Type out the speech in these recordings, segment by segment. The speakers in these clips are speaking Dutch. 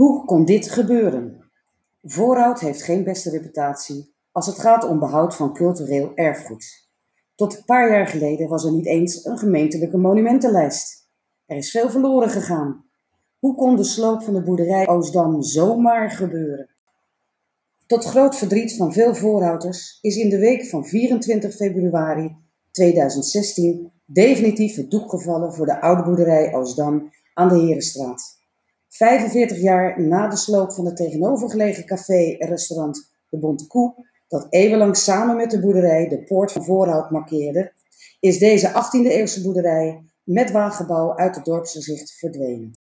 Hoe kon dit gebeuren? Voorhout heeft geen beste reputatie als het gaat om behoud van cultureel erfgoed. Tot een paar jaar geleden was er niet eens een gemeentelijke monumentenlijst. Er is veel verloren gegaan. Hoe kon de sloop van de boerderij Oostdam zomaar gebeuren? Tot groot verdriet van veel voorhouders is in de week van 24 februari 2016 definitief het doek gevallen voor de oude boerderij Oostdam aan de Herenstraat. 45 jaar na de sloop van het tegenovergelegen café en restaurant De Bonte Koe, dat eeuwenlang samen met de boerderij de poort van Voorhout markeerde, is deze 18e-eeuwse boerderij met wagenbouw uit het dorpsgezicht verdwenen.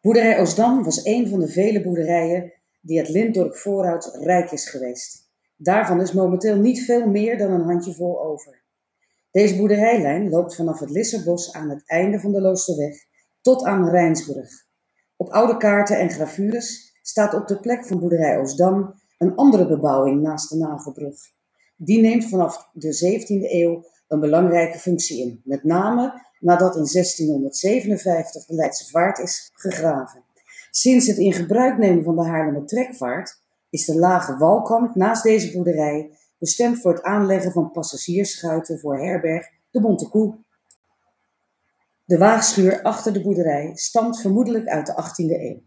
Boerderij Oostdam was een van de vele boerderijen die het Linddorp Voorhout rijk is geweest. Daarvan is momenteel niet veel meer dan een handjevol over. Deze boerderijlijn loopt vanaf het Lisserbos aan het einde van de Loosterweg tot aan Rijnsburg. Op oude kaarten en gravures staat op de plek van boerderij Oostdam een andere bebouwing naast de Nagelbrug. Die neemt vanaf de 17e eeuw een belangrijke functie in, met name nadat in 1657 de Leidse Vaart is gegraven. Sinds het in gebruik nemen van de Haarlemmer trekvaart is de lage walkant naast deze boerderij bestemd voor het aanleggen van passagiersschuiten voor herberg de Bonte Koe. De waagschuur achter de boerderij stamt vermoedelijk uit de 18e eeuw.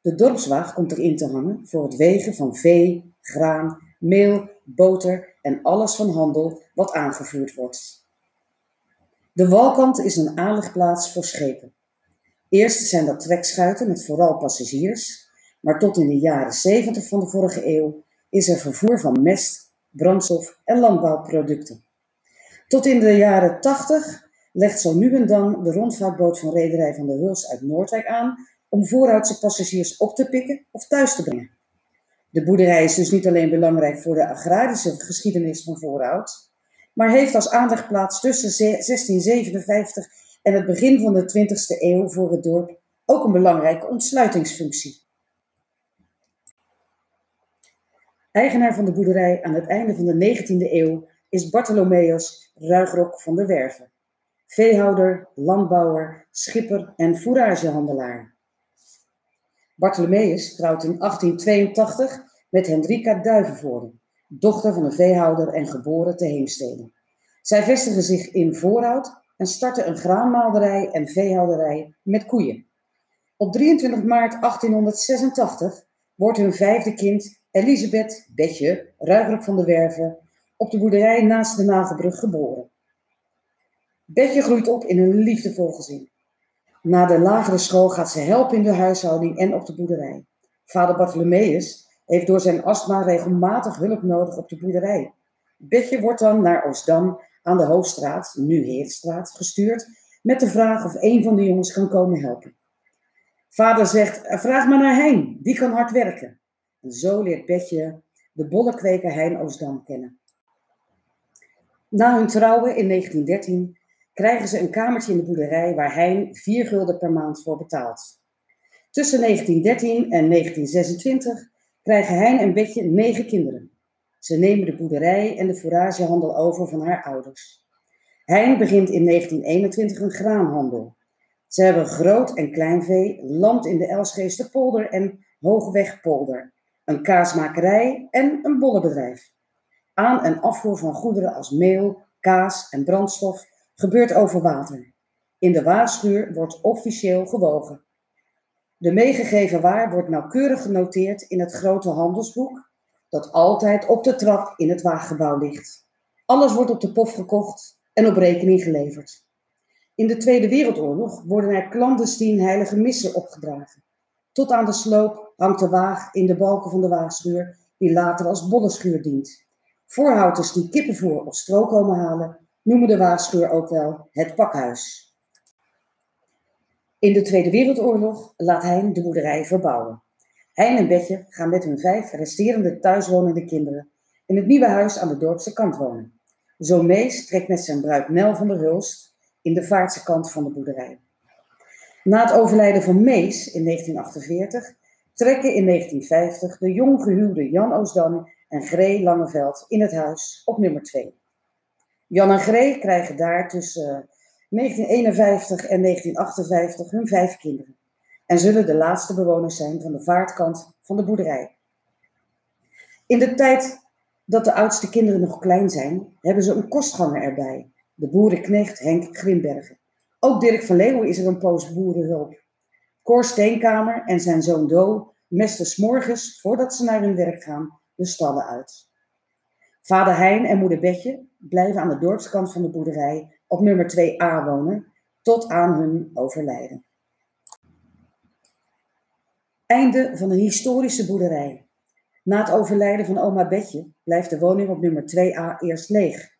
De dorpswaag komt erin te hangen voor het wegen van vee, graan, meel, boter en alles van handel wat aangevoerd wordt. De walkant is een aanlegplaats voor schepen. Eerst zijn dat trekschuiten met vooral passagiers, maar tot in de jaren 70 van de vorige eeuw is er vervoer van mest, brandstof en landbouwproducten. Tot in de jaren 80 legt zo nu en dan de rondvaartboot van Rederij van der Huls uit Noordwijk aan om voorhoudse passagiers op te pikken of thuis te brengen. De boerderij is dus niet alleen belangrijk voor de agrarische geschiedenis van Voorhout, maar heeft als aanlegplaats tussen 1657 en het begin van de 20e eeuw voor het dorp ook een belangrijke ontsluitingsfunctie. Eigenaar van de boerderij aan het einde van de 19e eeuw is Bartholomeus Ruigrok van der Werven veehouder, landbouwer, schipper en fouragehandelaar. Bartholomeus trouwt in 1882 met Hendrika Duivenvoorde, dochter van een veehouder en geboren te Heemstede. Zij vestigen zich in Voorhout en starten een graanmaalderij en veehouderij met koeien. Op 23 maart 1886 wordt hun vijfde kind, Elisabeth Betje Ruigrok van de Werven, op de boerderij naast de Nagelbrug geboren. Betje groeit op in een liefdevol gezin. Na de lagere school gaat ze helpen in de huishouding en op de boerderij. Vader Bartholomeus heeft door zijn astma regelmatig hulp nodig op de boerderij. Betje wordt dan naar Oostdam aan de Hoofdstraat, nu Heerstraat, gestuurd met de vraag of een van de jongens kan komen helpen. Vader zegt, vraag maar naar Hein, die kan hard werken. En zo leert Betje de bollekweker Hein Oostdam kennen. Na hun trouwen in 1913 krijgen ze een kamertje in de boerderij waar Hein 4 gulden per maand voor betaalt. Tussen 1913 en 1926 krijgen Hein en Betje negen kinderen. Ze nemen de boerderij en de fouragehandel over van haar ouders. Hein begint in 1921 een graanhandel. Ze hebben groot en klein vee, land in de Elsgeester polder en Hoogwegpolder, een kaasmakerij en een bollenbedrijf. Aan- en afvoer van goederen als meel, kaas en brandstof gebeurt over water. In de waarschuur wordt officieel gewogen. De meegegeven waar wordt nauwkeurig genoteerd in het grote handelsboek, dat altijd op de trap in het waaggebouw ligt. Alles wordt op de pof gekocht en op rekening geleverd. In de Tweede Wereldoorlog worden er clandestien heilige missen opgedragen. Tot aan de sloop hangt de waag in de balken van de waagschuur, die later als bollenschuur dient. Voorhouders die kippenvoer of stro komen halen, noemen de waarschuur ook wel het pakhuis. In de Tweede Wereldoorlog laat Hein de boerderij verbouwen. Hein en Betje gaan met hun vijf resterende thuiswonende kinderen in het nieuwe huis aan de dorpse kant wonen. Zoon Mees trekt met zijn bruid Nel van der Hulst in de vaartse kant van de boerderij. Na het overlijden van Mees in 1948 trekken in 1950 de jong gehuwde Jan Oosdam en Gree Langeveld in het huis op nummer 2. Jan en Gree krijgen daar tussen 1951 en 1958 hun vijf kinderen. en zullen de laatste bewoners zijn van de vaartkant van de boerderij. In de tijd dat de oudste kinderen nog klein zijn, hebben ze een kostganger erbij, de boerenknecht Henk Grimbergen. Ook Dirk van Leeuwen is er een poos boerenhulp. Cor Steenkamer en zijn zoon Do mesten s'morgens, voordat ze naar hun werk gaan, de stallen uit. Vader Hein en moeder Betje blijven aan de dorpskant van de boerderij op nummer 2a wonen, tot aan hun overlijden. Einde van een historische boerderij. Na het overlijden van oma Betje blijft de woning op nummer 2a eerst leeg.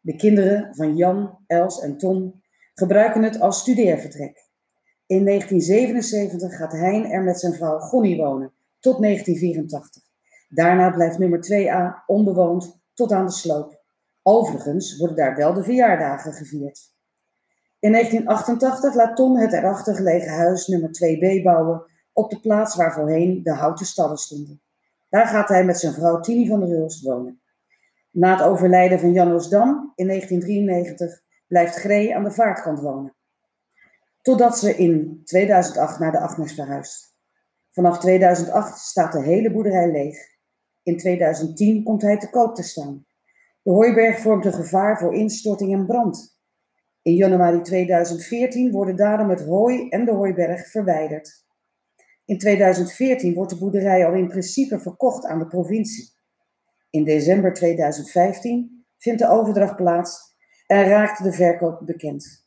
De kinderen van Jan, Els en Ton gebruiken het als studeervertrek. In 1977 gaat Hein er met zijn vrouw Gonnie wonen, tot 1984. Daarna blijft nummer 2a onbewoond tot aan de sloop. Overigens worden daar wel de verjaardagen gevierd. In 1988 laat Ton het erachter gelegen huis nummer 2b bouwen op de plaats waar voorheen de houten stallen stonden. Daar gaat hij met zijn vrouw Tini van der Hulst wonen. Na het overlijden van Jan Oosdam in 1993 blijft Gree aan de vaartkant wonen. Totdat ze in 2008 naar de Agnes verhuist. Vanaf 2008 staat de hele boerderij leeg. In 2010 komt hij te koop te staan. De hooiberg vormt een gevaar voor instorting en brand. In januari 2014 worden daarom het hooi en de hooiberg verwijderd. In 2014 wordt de boerderij al in principe verkocht aan de provincie. In december 2015 vindt de overdracht plaats en raakt de verkoop bekend.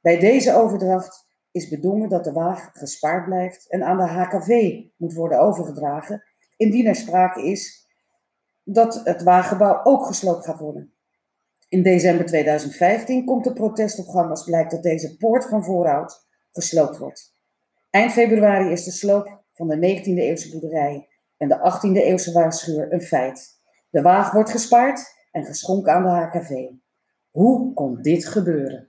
Bij deze overdracht is bedongen dat de wagen gespaard blijft en aan de HKV moet worden overgedragen, indien er sprake is dat het wagenbouw ook gesloopt gaat worden. In december 2015 komt de protest op gang als blijkt dat deze poort van voorhout gesloopt wordt. Eind februari is de sloop van de 19e eeuwse boerderij en de 18e eeuwse waarschuur een feit. De wagen wordt gespaard en geschonken aan de HKV. Hoe kon dit gebeuren?